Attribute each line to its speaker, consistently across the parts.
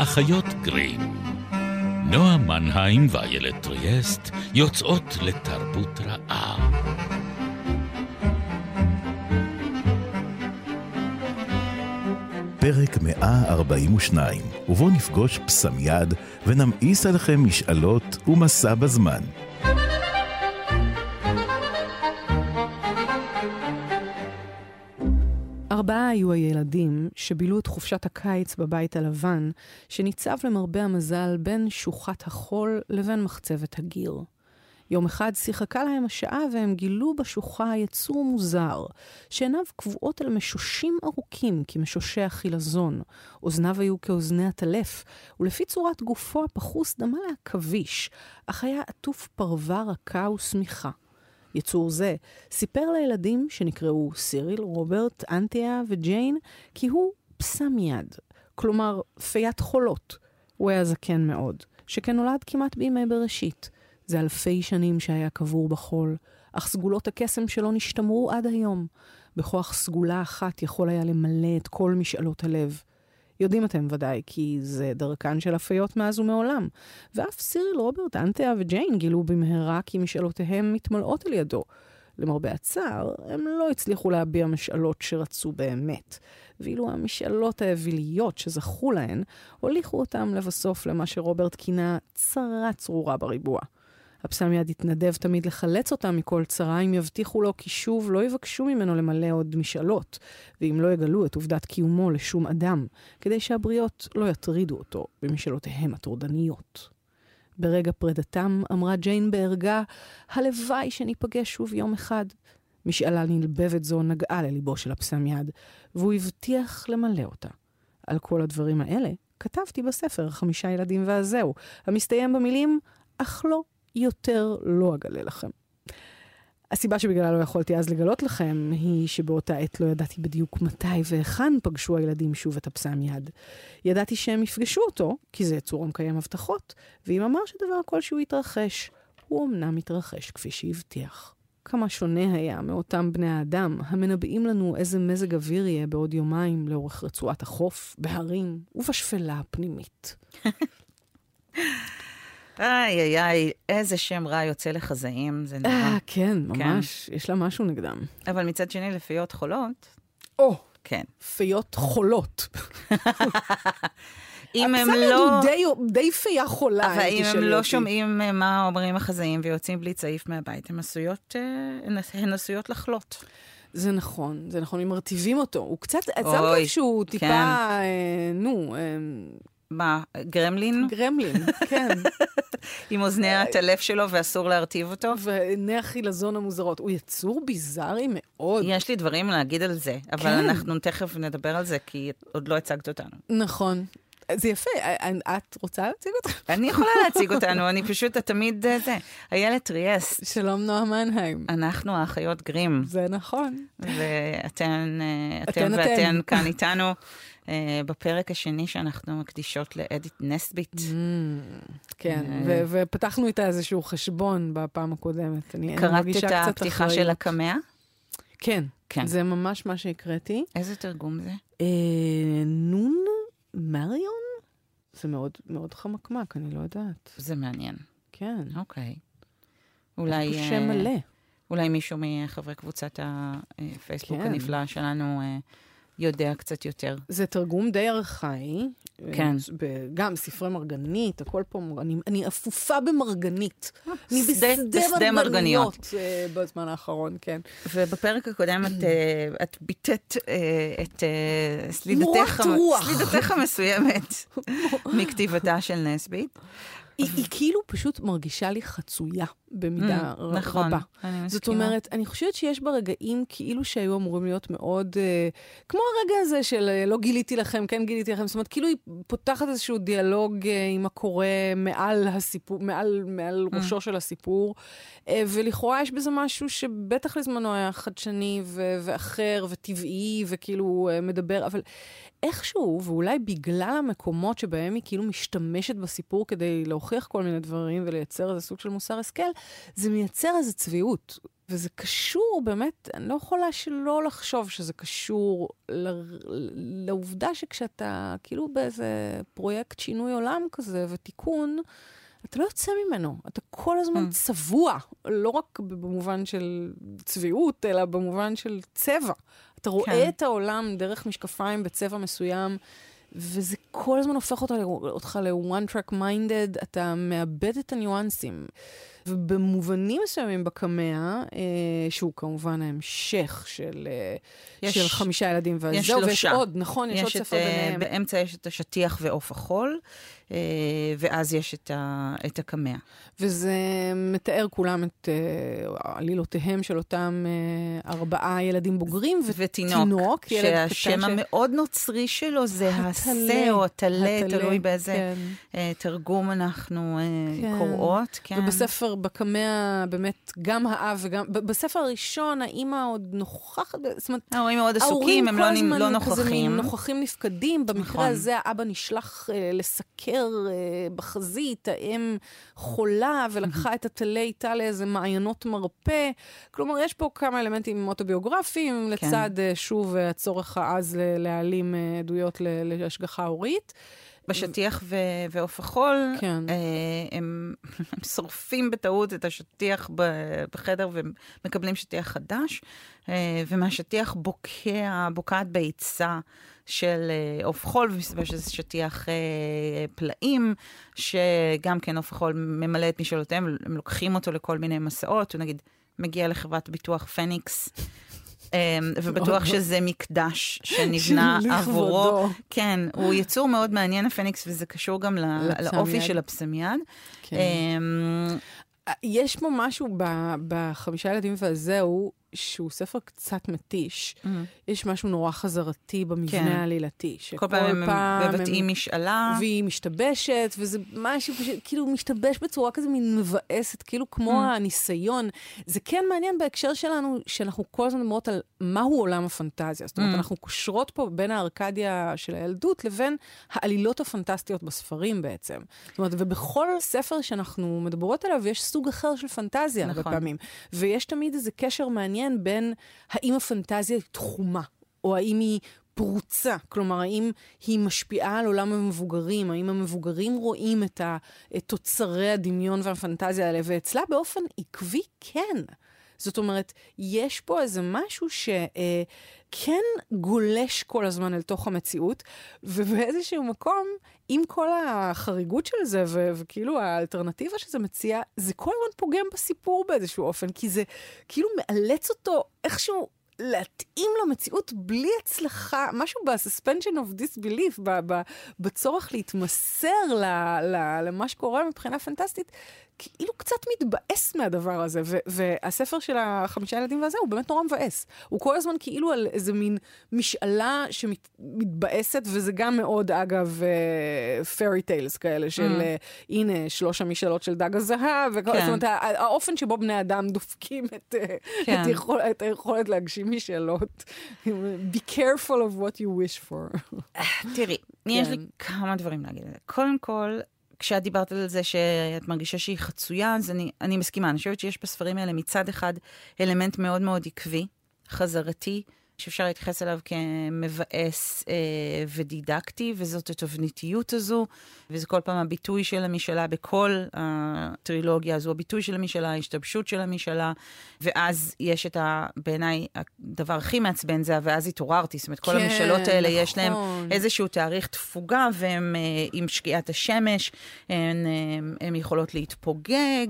Speaker 1: האחיות גרים. נועה מנהיים ואיילת טריאסט יוצאות לתרבות רעה.
Speaker 2: פרק 142, ובו נפגוש פסמיד ונמאיס עליכם משאלות ומסע בזמן.
Speaker 3: היו הילדים שבילו את חופשת הקיץ בבית הלבן, שניצב למרבה המזל בין שוחת החול לבין מחצבת הגיר. יום אחד שיחקה להם השעה והם גילו בשוחה יצור מוזר, שעיניו קבועות על משושים ארוכים כמשושי החילזון, אוזניו היו כאוזני הטלף, ולפי צורת גופו הפחוס דמה לעכביש, אך היה עטוף פרווה רכה ושמיכה. יצור זה סיפר לילדים שנקראו סיריל, רוברט, אנטיה וג'יין, כי הוא פסם יד, כלומר פיית חולות. הוא היה זקן מאוד, שכן נולד כמעט בימי בראשית. זה אלפי שנים שהיה קבור בחול, אך סגולות הקסם שלו נשתמרו עד היום. בכוח סגולה אחת יכול היה למלא את כל משאלות הלב. יודעים אתם ודאי, כי זה דרכן של הפיות מאז ומעולם. ואף סיריל, רוברט, אנטיה וג'יין גילו במהרה כי משאלותיהם מתמלאות על ידו. למרבה הצער, הם לא הצליחו להביע משאלות שרצו באמת. ואילו המשאלות האוויליות שזכו להן, הוליכו אותם לבסוף למה שרוברט כינה צרה צרורה בריבוע. הפסמיד יתנדב תמיד לחלץ אותם מכל צרה אם יבטיחו לו כי שוב לא יבקשו ממנו למלא עוד משאלות, ואם לא יגלו את עובדת קיומו לשום אדם, כדי שהבריות לא יטרידו אותו במשאלותיהם הטורדניות. ברגע פרידתם אמרה ג'יין בערגה, הלוואי שניפגש שוב יום אחד. משאלה נלבבת זו נגעה לליבו של הפסמיד, והוא הבטיח למלא אותה. על כל הדברים האלה כתבתי בספר חמישה ילדים והזהו, המסתיים במילים, אך לא יותר לא אגלה לכם. הסיבה שבגללה לא יכולתי אז לגלות לכם, היא שבאותה עת לא ידעתי בדיוק מתי והיכן פגשו הילדים שוב את הפסם יד. ידעתי שהם יפגשו אותו, כי זה יצור המקיים הבטחות, ואם אמר שדבר כלשהו יתרחש, הוא אמנם יתרחש כפי שהבטיח. כמה שונה היה מאותם בני האדם, המנבאים לנו איזה מזג אוויר יהיה בעוד יומיים לאורך רצועת החוף, בהרים ובשפלה הפנימית.
Speaker 4: איי, איי, איי, איזה שם רע יוצא לחזאים, זה נורא.
Speaker 3: אה, כן, ממש, כן. יש לה משהו נגדם.
Speaker 4: אבל מצד שני, לפיות חולות...
Speaker 3: או,
Speaker 4: כן.
Speaker 3: פיות חולות.
Speaker 4: אם הם לא...
Speaker 3: די, די פייה חולה,
Speaker 4: אבל אם הם לא אותי. שומעים אה, מה אומרים החזאים ויוצאים בלי צעיף מהבית, הן עשויות, אה, הן עשויות לחלות.
Speaker 3: זה נכון, זה נכון, אם מרטיבים אותו. הוא קצת, שמת לב שהוא טיפה, כן. אה, נו, אה,
Speaker 4: מה, גרמלין?
Speaker 3: גרמלין, כן.
Speaker 4: עם אוזני הטלף שלו ואסור להרטיב אותו?
Speaker 3: ועיני החילזון המוזרות. הוא יצור ביזארי מאוד.
Speaker 4: יש לי דברים להגיד על זה, אבל כן. אנחנו תכף נדבר על זה, כי עוד לא הצגת אותנו.
Speaker 3: נכון. זה יפה, את רוצה להציג אותנו?
Speaker 4: אני יכולה להציג אותנו, אני פשוט, את תמיד אה, זה. איילת טריאסט.
Speaker 3: שלום נועה מנהיים.
Speaker 4: אנחנו האחיות גרים.
Speaker 3: זה נכון.
Speaker 4: ואתן, אה, אתם ואתן כאן איתנו. uh, בפרק השני שאנחנו מקדישות לאדית נסביט. Mm,
Speaker 3: כן, ו- ופתחנו איתה איזשהו חשבון בפעם הקודמת.
Speaker 4: קראת את הפתיחה של הקמע?
Speaker 3: כן, כן. זה ממש מה שהקראתי.
Speaker 4: איזה תרגום זה?
Speaker 3: Uh, נון מריון? זה מאוד, מאוד חמקמק, אני לא יודעת.
Speaker 4: זה מעניין.
Speaker 3: כן.
Speaker 4: אוקיי. אולי...
Speaker 3: שם מלא.
Speaker 4: אולי מישהו מחברי קבוצת הפייסבוק כן. הנפלא שלנו יודע קצת יותר.
Speaker 3: זה תרגום די ארכאי.
Speaker 4: כן.
Speaker 3: גם ספרי מרגנית, הכל פה, אני, אני אפופה במרגנית. אני
Speaker 4: בשדה, בשדה מרגניות.
Speaker 3: אה, בזמן האחרון, כן.
Speaker 4: ובפרק הקודם את, אה, את ביטאת אה, את סלידתך, סלידתך המסוימת מכתיבתה של נסבית.
Speaker 3: היא, היא כאילו פשוט מרגישה לי חצויה במידה mm, נכון, רבה. אני זאת אומרת, אני חושבת שיש בה רגעים כאילו שהיו אמורים להיות מאוד, uh, כמו הרגע הזה של uh, לא גיליתי לכם, כן גיליתי לכם, זאת אומרת, כאילו היא פותחת איזשהו דיאלוג uh, עם הקורא מעל הסיפור, מעל, מעל mm. ראשו של הסיפור, uh, ולכאורה יש בזה משהו שבטח לזמנו היה חדשני ו- ואחר וטבעי וכאילו uh, מדבר, אבל איכשהו, ואולי בגלל המקומות שבהם היא כאילו משתמשת בסיפור כדי להוכיח כל מיני דברים ולייצר איזה סוג של מוסר השכל, זה מייצר איזו צביעות. וזה קשור, באמת, אני לא יכולה שלא לחשוב שזה קשור ל... לעובדה שכשאתה כאילו באיזה פרויקט שינוי עולם כזה ותיקון, אתה לא יוצא ממנו, אתה כל הזמן mm. צבוע, לא רק במובן של צביעות, אלא במובן של צבע. אתה רואה כן. את העולם דרך משקפיים בצבע מסוים, וזה כל הזמן הופך אותך, אותך ל-one track minded, אתה מאבד את הניואנסים. ובמובנים מסוימים בקמע, אה, שהוא כמובן ההמשך של, אה, יש, של חמישה ילדים וזהו. ויש עוד, נכון, יש, יש עוד ספר
Speaker 4: את,
Speaker 3: אה, ביניהם.
Speaker 4: באמצע יש את השטיח ועוף החול, ואז יש את, ה, את הקמע.
Speaker 3: וזה מתאר כולם את אה, עלילותיהם של אותם אה, ארבעה ילדים בוגרים,
Speaker 4: ותינוק, שהשם המאוד ש... נוצרי שלו זה השה או הטלה, תלוי באיזה כן. אה, תרגום אנחנו אה, כן. קוראות.
Speaker 3: כן. ובספר, בקמע, באמת, גם האב וגם, בספר הראשון, האימא עוד נוכחת, זאת אומרת,
Speaker 4: ההורים מאוד עסוקים, הם לא, לא נוכחים. כזה מין
Speaker 3: נוכחים נפקדים, במקרה נכון. הזה האבא נשלח אה, לסקר אה, בחזית, האם חולה ולקחה את הטלה איתה לאיזה מעיינות מרפא. כלומר, יש פה כמה אלמנטים אוטוביוגרפיים, כן. לצד אה, שוב הצורך העז להעלים עדויות להשגחה הורית.
Speaker 4: בשטיח ו- ועוף החול, כן. אה, הם, הם שורפים בטעות את השטיח בחדר ומקבלים שטיח חדש, אה, ומהשטיח בוקע, בוקעת ביצה של אה, עוף חול, ומסתבר שזה שטיח פלאים, שגם כן עוף החול ממלא את משאלותיהם, הם לוקחים אותו לכל מיני מסעות, הוא נגיד מגיע לחברת ביטוח פניקס. אמ, ובטוח שזה מקדש שנבנה עבורו. כן, הוא יצור מאוד מעניין, הפניקס, וזה קשור גם לאופי של הפסמיאד. כן. אמ,
Speaker 3: יש פה משהו בחמישה ילדים והזהו, שהוא ספר קצת מתיש. Mm-hmm. יש משהו נורא חזרתי במבנה כן. העלילתי.
Speaker 4: כל פעם הם מבטאים משאלה.
Speaker 3: והיא משתבשת, וזה משהו פשוט, כאילו משתבש בצורה כזה מין מבאסת, כאילו כמו mm-hmm. הניסיון. זה כן מעניין בהקשר שלנו, שאנחנו כל הזמן מדברות על מהו עולם הפנטזיה. זאת אומרת, mm-hmm. אנחנו קושרות פה בין הארקדיה של הילדות לבין העלילות הפנטסטיות בספרים בעצם. זאת אומרת, ובכל ספר שאנחנו מדברות עליו, יש סוג אחר של פנטזיה נכון. הרבה פעמים. ויש תמיד איזה קשר מעניין. מעניין בין האם הפנטזיה היא תחומה, או האם היא פרוצה, כלומר, האם היא משפיעה על עולם המבוגרים, האם המבוגרים רואים את, ה, את תוצרי הדמיון והפנטזיה האלה, ואצלה באופן עקבי כן. זאת אומרת, יש פה איזה משהו שכן אה, גולש כל הזמן אל תוך המציאות, ובאיזשהו מקום, עם כל החריגות של זה, ו- וכאילו האלטרנטיבה שזה מציע, זה כל הזמן פוגם בסיפור באיזשהו אופן, כי זה כאילו מאלץ אותו איכשהו להתאים למציאות בלי הצלחה, משהו ב-suspension of disbelief, בצורך להתמסר למה שקורה מבחינה פנטסטית, כאילו קצת מתבאס מהדבר הזה, ו- והספר של החמישה ילדים והזה הוא באמת נורא מבאס. הוא כל הזמן כאילו על איזה מין משאלה שמתבאסת, וזה גם מאוד, אגב, פרי uh, טיילס כאלה, של mm. uh, הנה, שלוש המשאלות של דג הזהב, וכל, כן. זאת אומרת, האופן שבו בני אדם דופקים את, uh, כן. את, יכול, את היכולת להגשים משאלות. be careful of what you wish for.
Speaker 4: תראי, כן. יש לי כמה דברים להגיד על זה. קודם כל, כשאת דיברת על זה שאת מרגישה שהיא חצויה, אז אני, אני מסכימה. אני חושבת שיש בספרים האלה מצד אחד אלמנט מאוד מאוד עקבי, חזרתי, שאפשר להתייחס אליו כמבאס אה, ודידקטי, וזאת התבניתיות הזו, וזה כל פעם הביטוי של המשאלה בכל הטרילוגיה הזו, הביטוי של המשאלה, ההשתבשות של המשאלה, ואז יש את ה... בעיניי, הדבר הכי מעצבן זה ואז התעוררתי, זאת אומרת, כל כן, המשאלות האלה, נכון. יש להם איזשהו תאריך תפוגה, והם אה, עם שקיעת השמש, הן, אה, הן יכולות להתפוגג.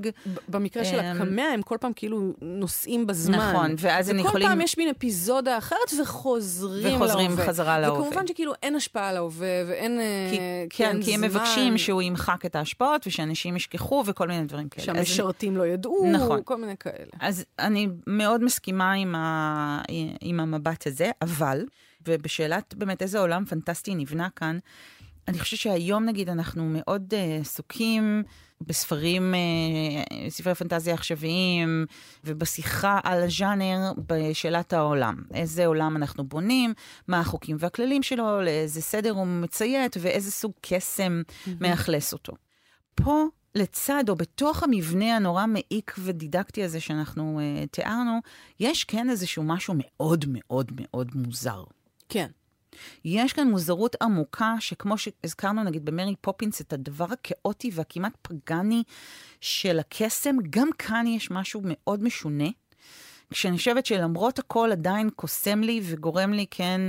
Speaker 3: במקרה של אה, הקמע, הם כל פעם כאילו נוסעים בזמן.
Speaker 4: נכון, ואז הם יכולים... וכל
Speaker 3: פעם יש מין אפיזודה אחרת. אחרת וחוזרים להווה.
Speaker 4: וחוזרים בחזרה להווה.
Speaker 3: וכמובן שכאילו אין השפעה על ההווה ואין
Speaker 4: כי, אה, כן, כי הם מבקשים שהוא ימחק את ההשפעות ושאנשים ישכחו וכל מיני דברים כאלה.
Speaker 3: שהמשרתים לא ידעו, נכון. כל מיני כאלה.
Speaker 4: אז אני מאוד מסכימה עם, ה, עם המבט הזה, אבל, ובשאלת באמת איזה עולם פנטסטי נבנה כאן, אני חושבת שהיום נגיד אנחנו מאוד uh, עסוקים בספרים, uh, ספרי פנטזיה עכשוויים, ובשיחה על הז'אנר בשאלת העולם. איזה עולם אנחנו בונים, מה החוקים והכללים שלו, לאיזה סדר הוא מציית, ואיזה סוג קסם mm-hmm. מאכלס אותו. פה לצד או בתוך המבנה הנורא מעיק ודידקטי הזה שאנחנו uh, תיארנו, יש כן איזשהו משהו מאוד מאוד מאוד מוזר.
Speaker 3: כן.
Speaker 4: יש כאן מוזרות עמוקה, שכמו שהזכרנו נגיד במרי פופינס, את הדבר הכאוטי והכמעט פגאני של הקסם, גם כאן יש משהו מאוד משונה. כשאני חושבת שלמרות הכל עדיין קוסם לי וגורם לי כן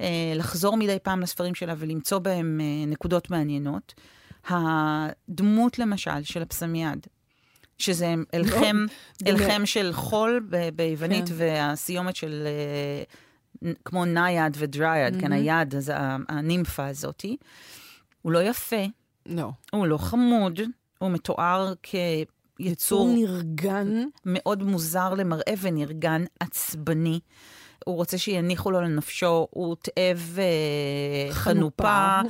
Speaker 4: אה, לחזור מדי פעם לספרים שלה ולמצוא בהם אה, נקודות מעניינות. הדמות למשל של הפסמיאד, שזה אלחם, אלחם של חול ביוונית כן. והסיומת של אה, כמו נייד mm-hmm. כן, היד, אז הנימפה הזאתי. הוא לא יפה.
Speaker 3: לא.
Speaker 4: הוא לא חמוד, הוא מתואר כ... יצור
Speaker 3: נרגן.
Speaker 4: מאוד מוזר למראה ונרגן, עצבני. הוא רוצה שיניחו לו לנפשו, הוא תאב אה, חנופה,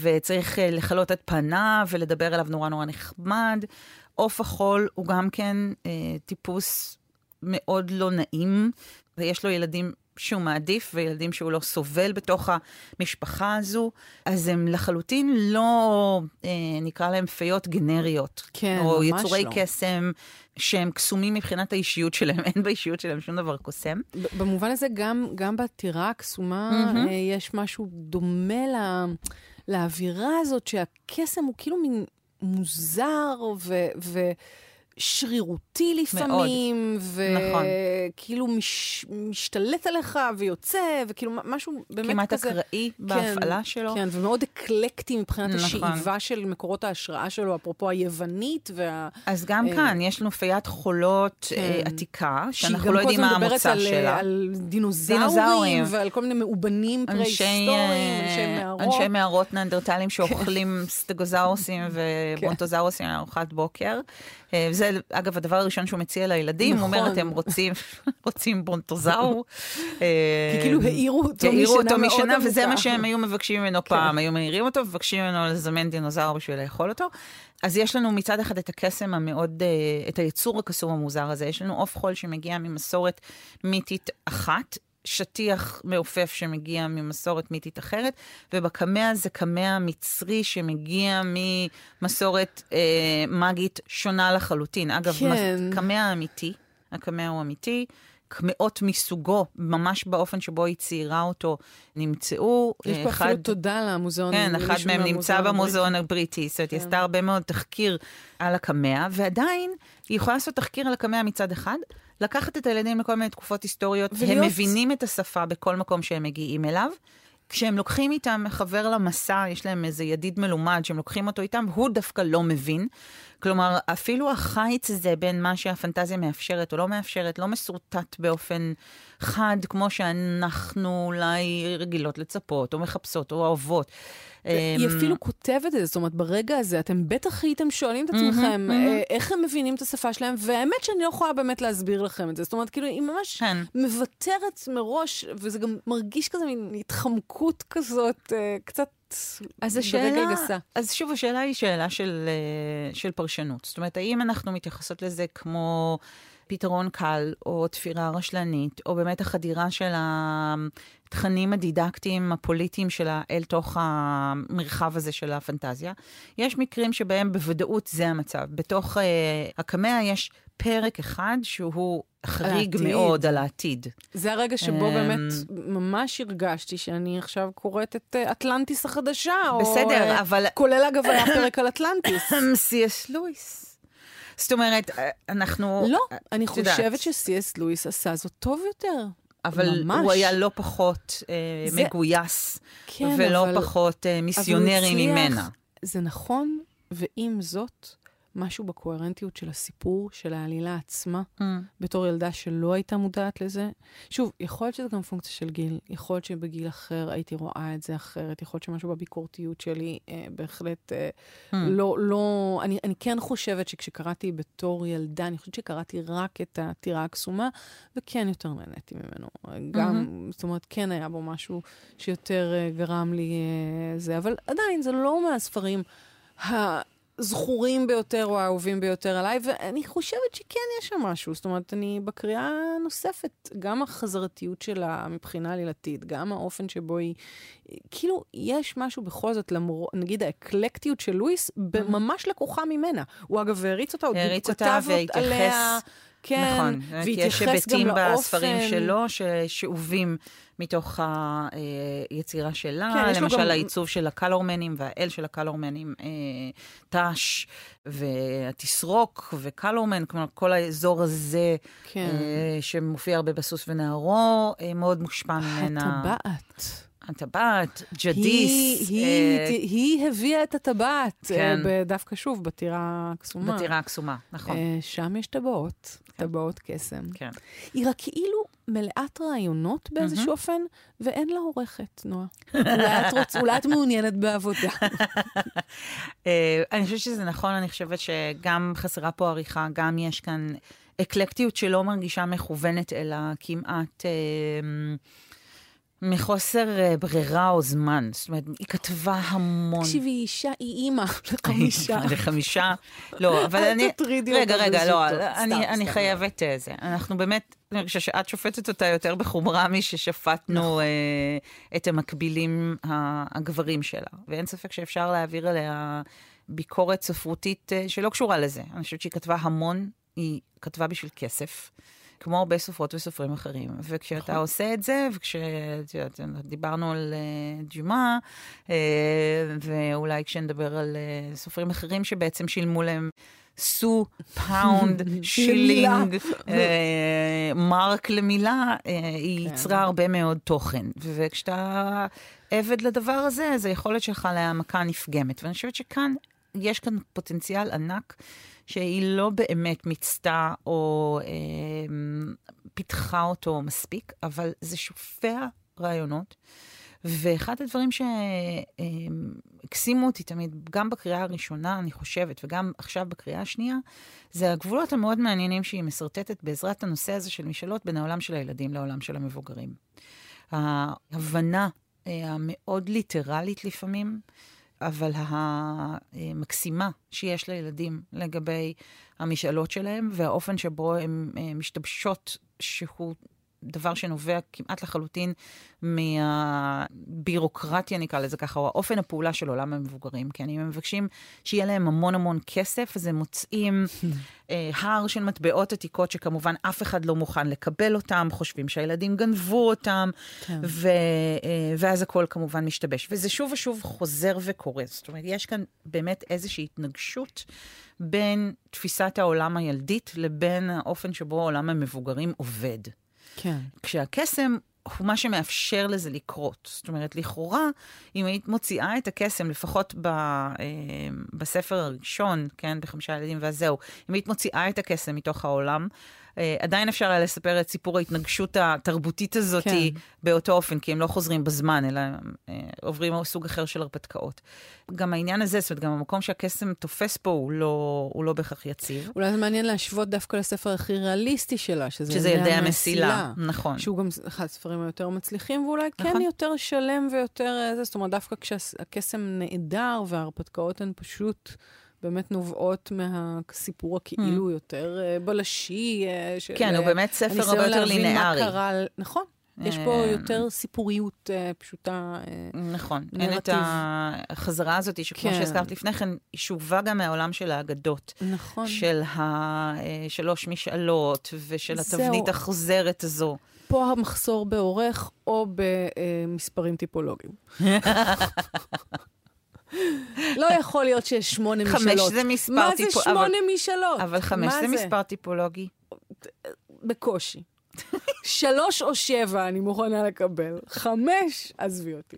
Speaker 4: וצריך אה, לכלות את פניו ולדבר אליו נורא נורא נחמד. עוף החול הוא גם כן אה, טיפוס מאוד לא נעים, ויש לו ילדים שהוא מעדיף וילדים שהוא לא סובל בתוך המשפחה הזו, אז הם לחלוטין לא, אה, נקרא להם פיות גנריות.
Speaker 3: כן, ממש לא.
Speaker 4: או יצורי קסם שהם קסומים מבחינת האישיות שלהם, אין באישיות שלהם שום דבר קוסם.
Speaker 3: במובן הזה, גם, גם בטירה הקסומה mm-hmm. יש משהו דומה לה, לאווירה הזאת, שהקסם הוא כאילו מין מוזר ו... ו- שרירותי לפעמים, וכאילו נכון. מש, משתלט עליך ויוצא, וכאילו משהו באמת
Speaker 4: כמעט
Speaker 3: כזה...
Speaker 4: כמעט אקראי כן, בהפעלה שלו.
Speaker 3: כן, ומאוד אקלקטי מבחינת נכון. השאיבה של מקורות ההשראה שלו, אפרופו היוונית וה...
Speaker 4: אז גם אה, כאן יש לנו פיית חולות כן. אה, עתיקה, שאנחנו לא יודעים מה המוצא
Speaker 3: על,
Speaker 4: שלה.
Speaker 3: על דינוזאורים, דינוזאורים, ועל כל מיני מאובנים פרה-היסטוריים, אנשי
Speaker 4: אה, מערות. אנשי מערות ננדרטלים שאוכלים סטגוזאורוסים וברונטוזאורוסים לארוחת בוקר. אה, זה, אגב, הדבר הראשון שהוא מציע לילדים, נכון. הוא אומר, נכון. אתם רוצים, רוצים ברונטוזאור.
Speaker 3: כי כאילו העירו אותו משנה מאוד עמוקה. משנה,
Speaker 4: וזה מה שהם היו מבקשים ממנו כן. פעם, היו מעירים אותו, מבקשים ממנו לזמן דינוזאור בשביל לאכול אותו. אז יש לנו מצד אחד את הקסם המאוד, אה, את היצור הקסום המוזר הזה. יש לנו עוף חול שמגיע ממסורת מיתית אחת, שטיח מעופף שמגיע ממסורת מיתית אחרת, ובקמע זה קמע מצרי שמגיע ממסורת אה, מגית שונה לחלוטין. אגב, כן. קמע אמיתי, הקמע הוא אמיתי. קמעות מסוגו, ממש באופן שבו היא ציירה אותו, נמצאו.
Speaker 3: יש פה אחד, אפילו תודה למוזיאון.
Speaker 4: כן, אחד מהם נמצא במוזיאון הבריטי. זאת אומרת, היא כן. עשתה הרבה מאוד תחקיר על הקמע, ועדיין היא יכולה לעשות תחקיר על הקמע מצד אחד, לקחת את הילדים לכל מיני תקופות היסטוריות, ולהיות... הם מבינים את השפה בכל מקום שהם מגיעים אליו. כשהם לוקחים איתם חבר למסע, יש להם איזה ידיד מלומד שהם לוקחים אותו איתם, הוא דווקא לא מבין. כלומר, אפילו החיץ הזה בין מה שהפנטזיה מאפשרת או לא מאפשרת, לא מסורטט באופן חד, כמו שאנחנו אולי רגילות לצפות, או מחפשות, או אוהבות.
Speaker 3: היא אמ, אפילו כותבת את זה, זאת אומרת, ברגע הזה אתם בטח הייתם שואלים את עצמכם אה, איך הם מבינים את השפה שלהם, והאמת שאני לא יכולה באמת להסביר לכם את זה. זאת אומרת, כאילו, היא ממש כן. מוותרת מראש, וזה גם מרגיש כזה מין התחמקות כזאת, אה, אז השאלה, גסה.
Speaker 4: אז שוב, השאלה היא שאלה של, אה, של פרשנות. זאת אומרת, האם אנחנו מתייחסות לזה כמו פתרון קל, או תפירה רשלנית, או באמת החדירה של התכנים הדידקטיים הפוליטיים שלה אל תוך המרחב הזה של הפנטזיה. יש מקרים שבהם בוודאות זה המצב. בתוך uh, הקמע יש פרק אחד שהוא חריג העתיד. מאוד על העתיד.
Speaker 3: זה הרגע שבו um, באמת ממש הרגשתי שאני עכשיו קוראת את uh, אטלנטיס החדשה.
Speaker 4: בסדר, או, אבל...
Speaker 3: כולל אגב היה פרק על אטלנטיס.
Speaker 4: סי.אס לואיס. זאת אומרת, אנחנו...
Speaker 3: לא, אני חושבת שסי.אס לואיס עשה זאת טוב יותר.
Speaker 4: אבל ממש. הוא היה לא פחות אה, זה... מגויס, כן, ולא אבל... פחות אה, מיסיונרי ממנה.
Speaker 3: זה נכון, ועם זאת, משהו בקוהרנטיות של הסיפור, של העלילה עצמה, mm. בתור ילדה שלא הייתה מודעת לזה. שוב, יכול להיות שזה גם פונקציה של גיל, יכול להיות שבגיל אחר הייתי רואה את זה אחרת, יכול להיות שמשהו בביקורתיות שלי אה, בהחלט אה, mm. לא, לא... אני, אני כן חושבת שכשקראתי בתור ילדה, אני חושבת שקראתי רק את הטירה הקסומה, וכן יותר נהניתי ממנו. גם, mm-hmm. זאת אומרת, כן היה בו משהו שיותר אה, גרם לי אה, זה, אבל עדיין, זה לא מהספרים ה... הזכורים ביותר או האהובים ביותר עליי, ואני חושבת שכן יש שם משהו. זאת אומרת, אני בקריאה הנוספת, גם החזרתיות שלה מבחינה עלילתית, גם האופן שבו היא... כאילו, יש משהו בכל זאת, למור... נגיד האקלקטיות של לואיס, ממש לקוחה ממנה. הוא אגב הריץ אותה, הוא
Speaker 4: כתב עליה.
Speaker 3: כן,
Speaker 4: נכון, והתייחס גם לאופן. יש היבטים בספרים שלו ששאובים מתוך היצירה שלה, כן, למשל גם... העיצוב של הקלורמנים והאל של הקלורמנים, אה, תש והתסרוק וקלורמן, כלומר כל האזור הזה כן. אה, שמופיע הרבה בסוס ונערו, אה, מאוד מושפע ממנה.
Speaker 3: הטבעת.
Speaker 4: הטבעת, ג'דיס.
Speaker 3: היא, היא, אה, היא הביאה את הטבעת, כן. אה, דווקא שוב, בטירה הקסומה.
Speaker 4: בטירה הקסומה, נכון. אה,
Speaker 3: שם יש טבעות, כן. טבעות קסם.
Speaker 4: כן.
Speaker 3: היא רק כאילו מלאת רעיונות באיזשהו mm-hmm. אופן, ואין לה עורכת, נועה. אולי, את רוצ... אולי את מעוניינת בעבודה.
Speaker 4: אני חושבת שזה נכון, אני חושבת שגם חסרה פה עריכה, גם יש כאן אקלקטיות שלא מרגישה מכוונת, אלא כמעט... אה, מחוסר אה, ברירה או זמן. זאת אומרת, היא כתבה המון.
Speaker 3: תקשיבי, היא אישה, היא אימא לחמישה.
Speaker 4: לחמישה. לא, אבל אני...
Speaker 3: אל תטרידי אותה.
Speaker 4: רגע, רגע, לא, אני חייבת אה, זה. אנחנו באמת, אני חושבת שאת שופטת אותה יותר בחומרה מששפטנו נכון. אה, את המקבילים הגברים שלה. ואין ספק שאפשר להעביר עליה ביקורת ספרותית שלא קשורה לזה. אני חושבת שהיא כתבה המון, היא כתבה בשביל כסף. כמו הרבה סופרות וסופרים אחרים. וכשאתה נכון. עושה את זה, וכשדיברנו על אה, דיומא, אה, ואולי כשנדבר על אה, סופרים אחרים שבעצם שילמו להם סו, פאונד, שילינג, מרק למילה, היא כן. יצרה הרבה מאוד תוכן. וכשאתה עבד לדבר הזה, אז היכולת שלך להעמקה נפגמת. ואני חושבת שכאן, יש כאן פוטנציאל ענק שהיא לא באמת מיצתה או אה, פיתחה אותו מספיק, אבל זה שופע רעיונות. ואחד הדברים שהקסימו אותי תמיד, גם בקריאה הראשונה, אני חושבת, וגם עכשיו בקריאה השנייה, זה הגבולות המאוד מעניינים שהיא משרטטת בעזרת הנושא הזה של משאלות בין העולם של הילדים לעולם של המבוגרים. ההבנה אה, המאוד ליטרלית לפעמים אבל המקסימה שיש לילדים לגבי המשאלות שלהם והאופן שבו הן אה, משתבשות, שהוא דבר שנובע כמעט לחלוטין מהבירוקרטיה, נקרא לזה ככה, או האופן הפעולה של עולם המבוגרים. כי הם מבקשים שיהיה להם המון המון כסף, אז הם מוצאים אה, הר של מטבעות עתיקות, שכמובן אף אחד לא מוכן לקבל אותם, חושבים שהילדים גנבו אותם, כן. ו, אה, ואז הכל כמובן משתבש. וזה שוב ושוב חוזר וקורה. זאת אומרת, יש כאן באמת איזושהי התנגשות. בין תפיסת העולם הילדית לבין האופן שבו העולם המבוגרים עובד.
Speaker 3: כן.
Speaker 4: כשהקסם הוא מה שמאפשר לזה לקרות. זאת אומרת, לכאורה, אם היית מוציאה את הקסם, לפחות ב, אה, בספר הראשון, כן, בחמישה ילדים וזהו, אם היית מוציאה את הקסם מתוך העולם, עדיין אפשר היה לספר את סיפור ההתנגשות התרבותית הזאת כן. באותו אופן, כי הם לא חוזרים בזמן, אלא אה, עוברים סוג אחר של הרפתקאות. גם העניין הזה, זאת אומרת, גם המקום שהקסם תופס פה הוא לא, הוא לא בהכרח יציב.
Speaker 3: אולי זה מעניין להשוות דווקא לספר הכי ריאליסטי שלה, שזה,
Speaker 4: שזה ילדי המסילה. נכון.
Speaker 3: שהוא גם אחד הספרים היותר מצליחים, ואולי כן נכון. כן יותר שלם ויותר... אה, זאת אומרת, דווקא כשהקסם נעדר וההרפתקאות הן פשוט... באמת נובעות מהסיפור הכאילו mm. יותר אה, בלשי. אה,
Speaker 4: של, כן, הוא באמת ספר הרבה יותר לינארי.
Speaker 3: קרה, נכון. יש פה אה, יותר סיפוריות פשוטה.
Speaker 4: נכון. נרטיב. אין את החזרה הזאת, שכמו כן. שהזכרת לפני כן, היא שובה גם מהעולם של האגדות.
Speaker 3: נכון.
Speaker 4: של השלוש משאלות, ושל התבנית החוזרת הזו.
Speaker 3: פה המחסור בעורך או במספרים טיפולוגיים. לא יכול להיות שיש שמונה משאלות.
Speaker 4: חמש זה מספר טיפולוגי.
Speaker 3: מה זה שמונה משאלות?
Speaker 4: אבל חמש זה מספר טיפולוגי.
Speaker 3: בקושי. שלוש או שבע אני מוכנה לקבל. חמש, עזבי אותי.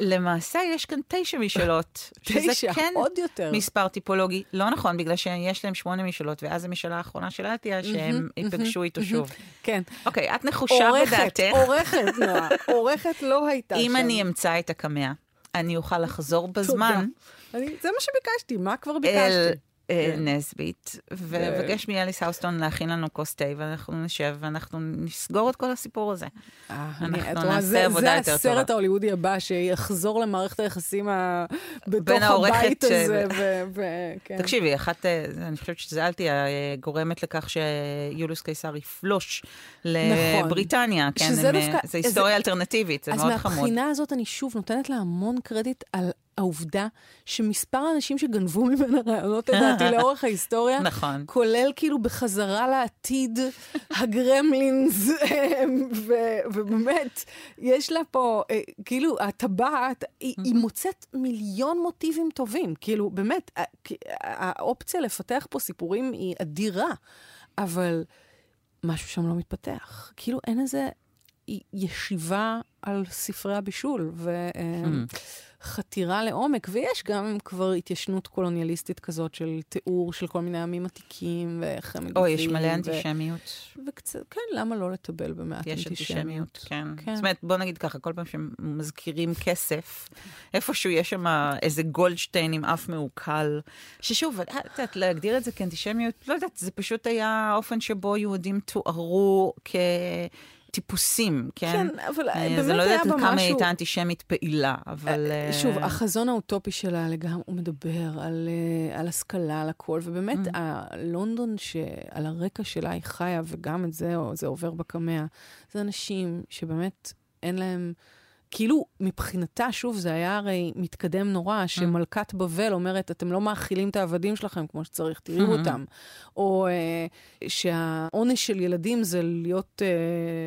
Speaker 4: למעשה יש כאן תשע משאלות.
Speaker 3: תשע, כן עוד יותר.
Speaker 4: מספר טיפולוגי. לא נכון, בגלל שיש להם שמונה משאלות, ואז המשאלה האחרונה של אלתיה, שהם ייפגשו איתו שוב.
Speaker 3: כן.
Speaker 4: אוקיי, את נחושה בדעתך.
Speaker 3: עורכת, נועה. עורכת לא הייתה שם.
Speaker 4: אם אני אמצא את הקמע, אני אוכל לחזור בזמן.
Speaker 3: תודה. אני, זה מה שביקשתי, מה כבר ביקשתי? אל
Speaker 4: נסבית, ובקש מאליס האוסטון להכין לנו כוס תה, ואנחנו נשב ואנחנו נסגור את כל הסיפור הזה.
Speaker 3: אה,
Speaker 4: אנחנו נעשה עבודה יותר
Speaker 3: זה
Speaker 4: טובה.
Speaker 3: הסרט ההוליוודי הבא, שיחזור למערכת היחסים בתוך הבית הזה. ו- כן.
Speaker 4: תקשיבי, אחת, אה, אני חושבת שזה אלטיה אה, גורמת לכך שיוליוס קיסר יפלוש לבריטניה, כן?
Speaker 3: שזה
Speaker 4: אה,
Speaker 3: דווקא-
Speaker 4: זה היסטוריה אלטרנטיבית, זה
Speaker 3: אז
Speaker 4: מאוד חמוד.
Speaker 3: מהבחינה הזאת אני שוב נותנת לה המון קרדיט על העובדה שמספר האנשים שגנבו ממנה רעיונות, לדעתי, לאורך ההיסטוריה,
Speaker 4: נכון.
Speaker 3: כולל כאילו בחזרה לעתיד, הגרמלינס, ובאמת, יש לה פה, אה, כאילו, הטבעת, היא, היא מוצאת מיליון מוטיבים טובים. כאילו, באמת, האופציה לפתח פה סיפורים היא אדירה, אבל משהו שם לא מתפתח. כאילו, אין איזה ישיבה על ספרי הבישול. ו... חתירה לעומק, ויש גם כבר התיישנות קולוניאליסטית כזאת של תיאור של כל מיני עמים עתיקים, ואיך הם מגיבים.
Speaker 4: או, יש מלא
Speaker 3: ו-
Speaker 4: אנטישמיות.
Speaker 3: וקצת, כן, למה לא לטבל במעט
Speaker 4: יש
Speaker 3: אנטישמיות?
Speaker 4: אנטישמיות, כן.
Speaker 3: כן.
Speaker 4: זאת אומרת, בוא נגיד ככה, כל פעם שמזכירים כסף, איפשהו יש שם איזה גולדשטיין עם אף מעוקל, ששוב, את יודעת, להגדיר את זה כאנטישמיות, לא יודעת, זה פשוט היה האופן שבו יהודים תוארו כטיפוסים, כן?
Speaker 3: כן, אבל
Speaker 4: אה,
Speaker 3: באמת
Speaker 4: אז אני לא
Speaker 3: היה
Speaker 4: יודעת
Speaker 3: בה
Speaker 4: כמה היא. הייתה אנטישמית פעילה, אבל... אה,
Speaker 3: שוב, החזון האוטופי שלה לגמרי, הוא מדבר על, אה, על השכלה, על הכל, ובאמת,
Speaker 4: Mm.
Speaker 3: הלונדון שעל הרקע שלה היא חיה, וגם את זה, זה עובר בקמע, זה אנשים שבאמת אין להם... כאילו, מבחינתה, שוב, זה היה הרי מתקדם נורא, שמלכת בבל אומרת, אתם לא מאכילים את העבדים שלכם כמו שצריך, תראו. אותם. או אה, שהעונש של ילדים זה להיות, אה,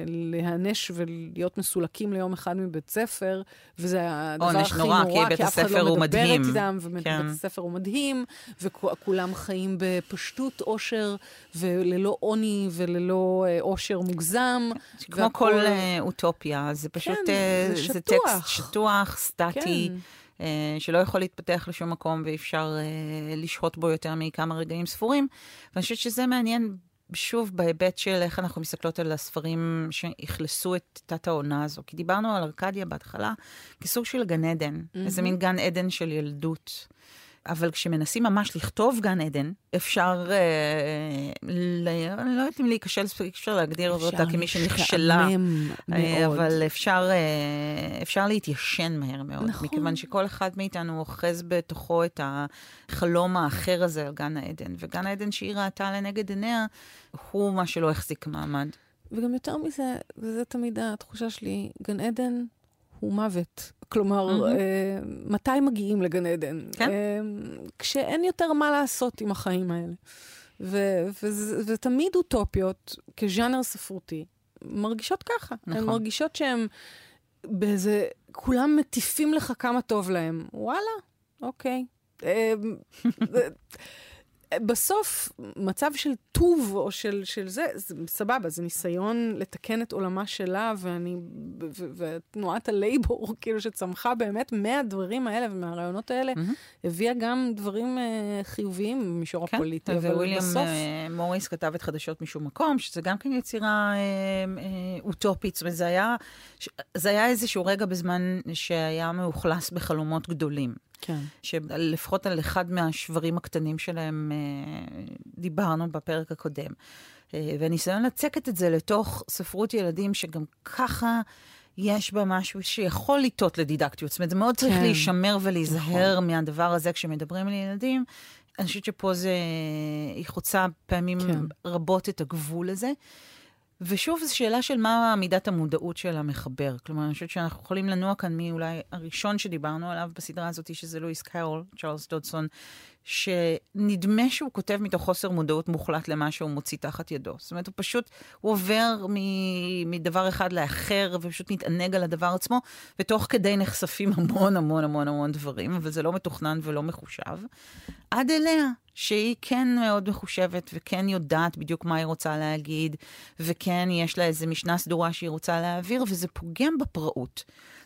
Speaker 3: להיענש ולהיות מסולקים ליום אחד מבית ספר, וזה הדבר הכי
Speaker 4: נורא,
Speaker 3: נורא,
Speaker 4: כי בית
Speaker 3: אף אחד לא
Speaker 4: מדהים.
Speaker 3: איתם, ובית
Speaker 4: כן.
Speaker 3: הספר הוא מדהים, וכולם חיים בפשטות אושר, וללא עוני וללא אה, עושר מוגזם.
Speaker 4: כמו
Speaker 3: והכל-
Speaker 4: כל אה, אוטופיה, זה פשוט,
Speaker 3: כן,
Speaker 4: אה,
Speaker 3: זה
Speaker 4: זה
Speaker 3: שטוח.
Speaker 4: טקסט שטוח, סטטי.
Speaker 3: כן.
Speaker 4: אה, שלא יכול להתפתח לשום מקום ואי אפשר אה, לשהות בו יותר מכמה רגעים ספורים. ואני חושבת שזה מעניין, שוב, בהיבט של איך אנחנו מסתכלות על הספרים שאכלסו את תת העונה הזו. כי דיברנו על ארקדיה בהתחלה כסוג של גן עדן, איזה מין גן עדן של ילדות. אבל כשמנסים ממש לכתוב גן עדן, אפשר, אה, ל... אני לא יודעת אם להיכשל, אפשר להגדיר אותה כמי שנכשלה. אה. אבל אפשר, אה, אפשר להתיישן מהר מאוד.
Speaker 3: נכון.
Speaker 4: מכיוון שכל אחד מאיתנו אוחז בתוכו את החלום האחר הזה על גן העדן. וגן העדן שהיא ראתה לנגד עיניה, הוא מה שלא החזיק מעמד.
Speaker 3: וגם יותר מזה, וזה תמיד התחושה שלי, גן עדן הוא מוות. כלומר,
Speaker 4: מהמם.
Speaker 3: אה, מתי מגיעים לגן עדן?
Speaker 4: כן.
Speaker 3: אה, כשאין יותר מה לעשות עם החיים האלה. ו- וזה- ותמיד אוטופיות, כז'אנר ספרותי, מרגישות ככה.
Speaker 4: נכון.
Speaker 3: הן מרגישות שהן באיזה... כולם מטיפים לך כמה טוב להם. וואלה, אוקיי. אה, בסוף, מצב של טוב או של, של זה, זה סבבה, זה ניסיון לתקן את עולמה שלה, ואני, ותנועת הלייבור, כאילו, שצמחה באמת מהדברים האלה ומהרעיונות האלה,
Speaker 4: מהמם.
Speaker 3: הביאה גם דברים אה, חיוביים במישור הפוליטי, אבל
Speaker 4: וויליאם
Speaker 3: בסוף...
Speaker 4: אה, מוריס כתב את חדשות משום מקום, שזה גם כן יצירה אה, אה, אוטופית. זאת אומרת, זה היה, זה היה איזשהו רגע בזמן שהיה מאוכלס בחלומות גדולים.
Speaker 3: כן.
Speaker 4: שלפחות על אחד מהשברים הקטנים שלהם אה, דיברנו בפרק הקודם. אה, והניסיון לצקת את זה לתוך ספרות ילדים, שגם ככה יש בה משהו שיכול לטעות לדידקטיות. זאת אומרת, זה מאוד צריך
Speaker 3: כן.
Speaker 4: להישמר ולהיזהר מהדבר הזה כשמדברים על ילדים. אני חושבת שפה זה, היא חוצה פעמים
Speaker 3: כן.
Speaker 4: רבות את הגבול הזה. ושוב, זו שאלה של מה מידת המודעות של המחבר. כלומר, אני חושבת שאנחנו יכולים לנוע כאן מאולי הראשון שדיברנו עליו בסדרה הזאת, שזה לואיס קארול, צ'ארלס דודסון, שנדמה שהוא כותב מתוך חוסר מודעות מוחלט למה שהוא מוציא תחת ידו. זאת אומרת, הוא פשוט, הוא עובר מ- מדבר אחד לאחר, ופשוט מתענג על הדבר עצמו, ותוך כדי נחשפים המון המון המון המון דברים, אבל זה לא מתוכנן ולא מחושב. עד אליה, שהיא כן מאוד מחושבת, וכן יודעת בדיוק מה היא רוצה להגיד, וכן יש לה איזו משנה סדורה שהיא רוצה להעביר, וזה פוגם בפראות.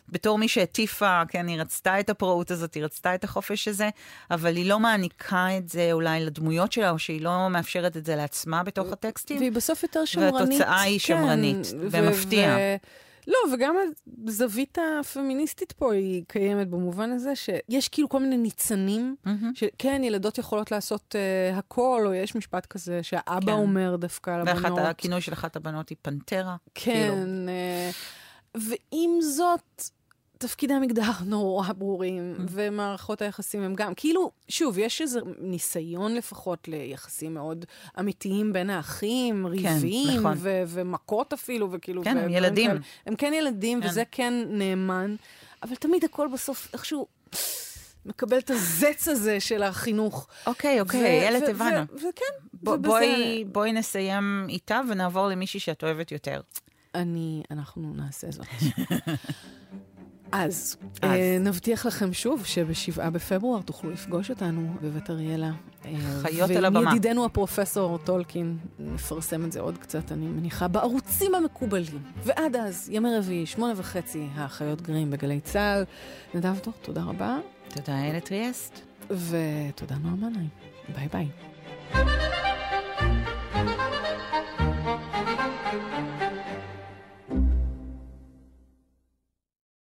Speaker 4: בתור מי שהטיפה, כן, היא רצתה את הפראות הזאת, היא רצתה את החופש הזה, אבל היא לא מעניקה את זה אולי לדמויות שלה, או שהיא לא מאפשרת את זה לעצמה בתוך הטקסטים.
Speaker 3: והיא בסוף יותר שמרנית.
Speaker 4: והתוצאה היא שמרנית,
Speaker 3: כן,
Speaker 4: במפתיע.
Speaker 3: ו- לא, וגם הזווית הפמיניסטית פה היא קיימת במובן הזה שיש כאילו כל מיני ניצנים, mm-hmm. שכן, ילדות יכולות לעשות uh, הכל, או יש משפט כזה שהאבא כן. אומר דווקא על הבנות.
Speaker 4: ואחת, הכינוי של אחת הבנות היא פנטרה.
Speaker 3: כן, כאילו. ועם זאת... תפקידי המגדר נורא ברורים, mm. ומערכות היחסים הם גם, כאילו, שוב, יש איזה ניסיון לפחות ליחסים מאוד אמיתיים בין האחים, כן, ריבים, כן, נכון. ו- ומכות אפילו, וכאילו...
Speaker 4: כן, הם ילדים. כאלה.
Speaker 3: הם כן ילדים, כן. וזה כן נאמן, אבל תמיד הכל בסוף איכשהו... מקבל את הזץ הזה של החינוך.
Speaker 4: אוקיי, אוקיי, איילת, הבנו.
Speaker 3: וכן,
Speaker 4: ובזה... בואי, בואי נסיים איתה ונעבור למישהי שאת אוהבת יותר.
Speaker 3: אני, אנחנו נעשה זאת. אז, אז. אה, נבטיח לכם שוב שבשבעה בפברואר תוכלו לפגוש אותנו בבית אריאלה.
Speaker 4: אה, חיות על הבמה.
Speaker 3: וידידנו הפרופסור טולקין, נפרסם את זה עוד קצת, אני מניחה, בערוצים המקובלים. ועד אז, ימי רביעי, שמונה וחצי, האחיות גרים בגלי צה"ל. נדב דור, תודה רבה.
Speaker 4: תודה, איילת טריאסט.
Speaker 3: ותודה נועם מנהיים. ביי ביי.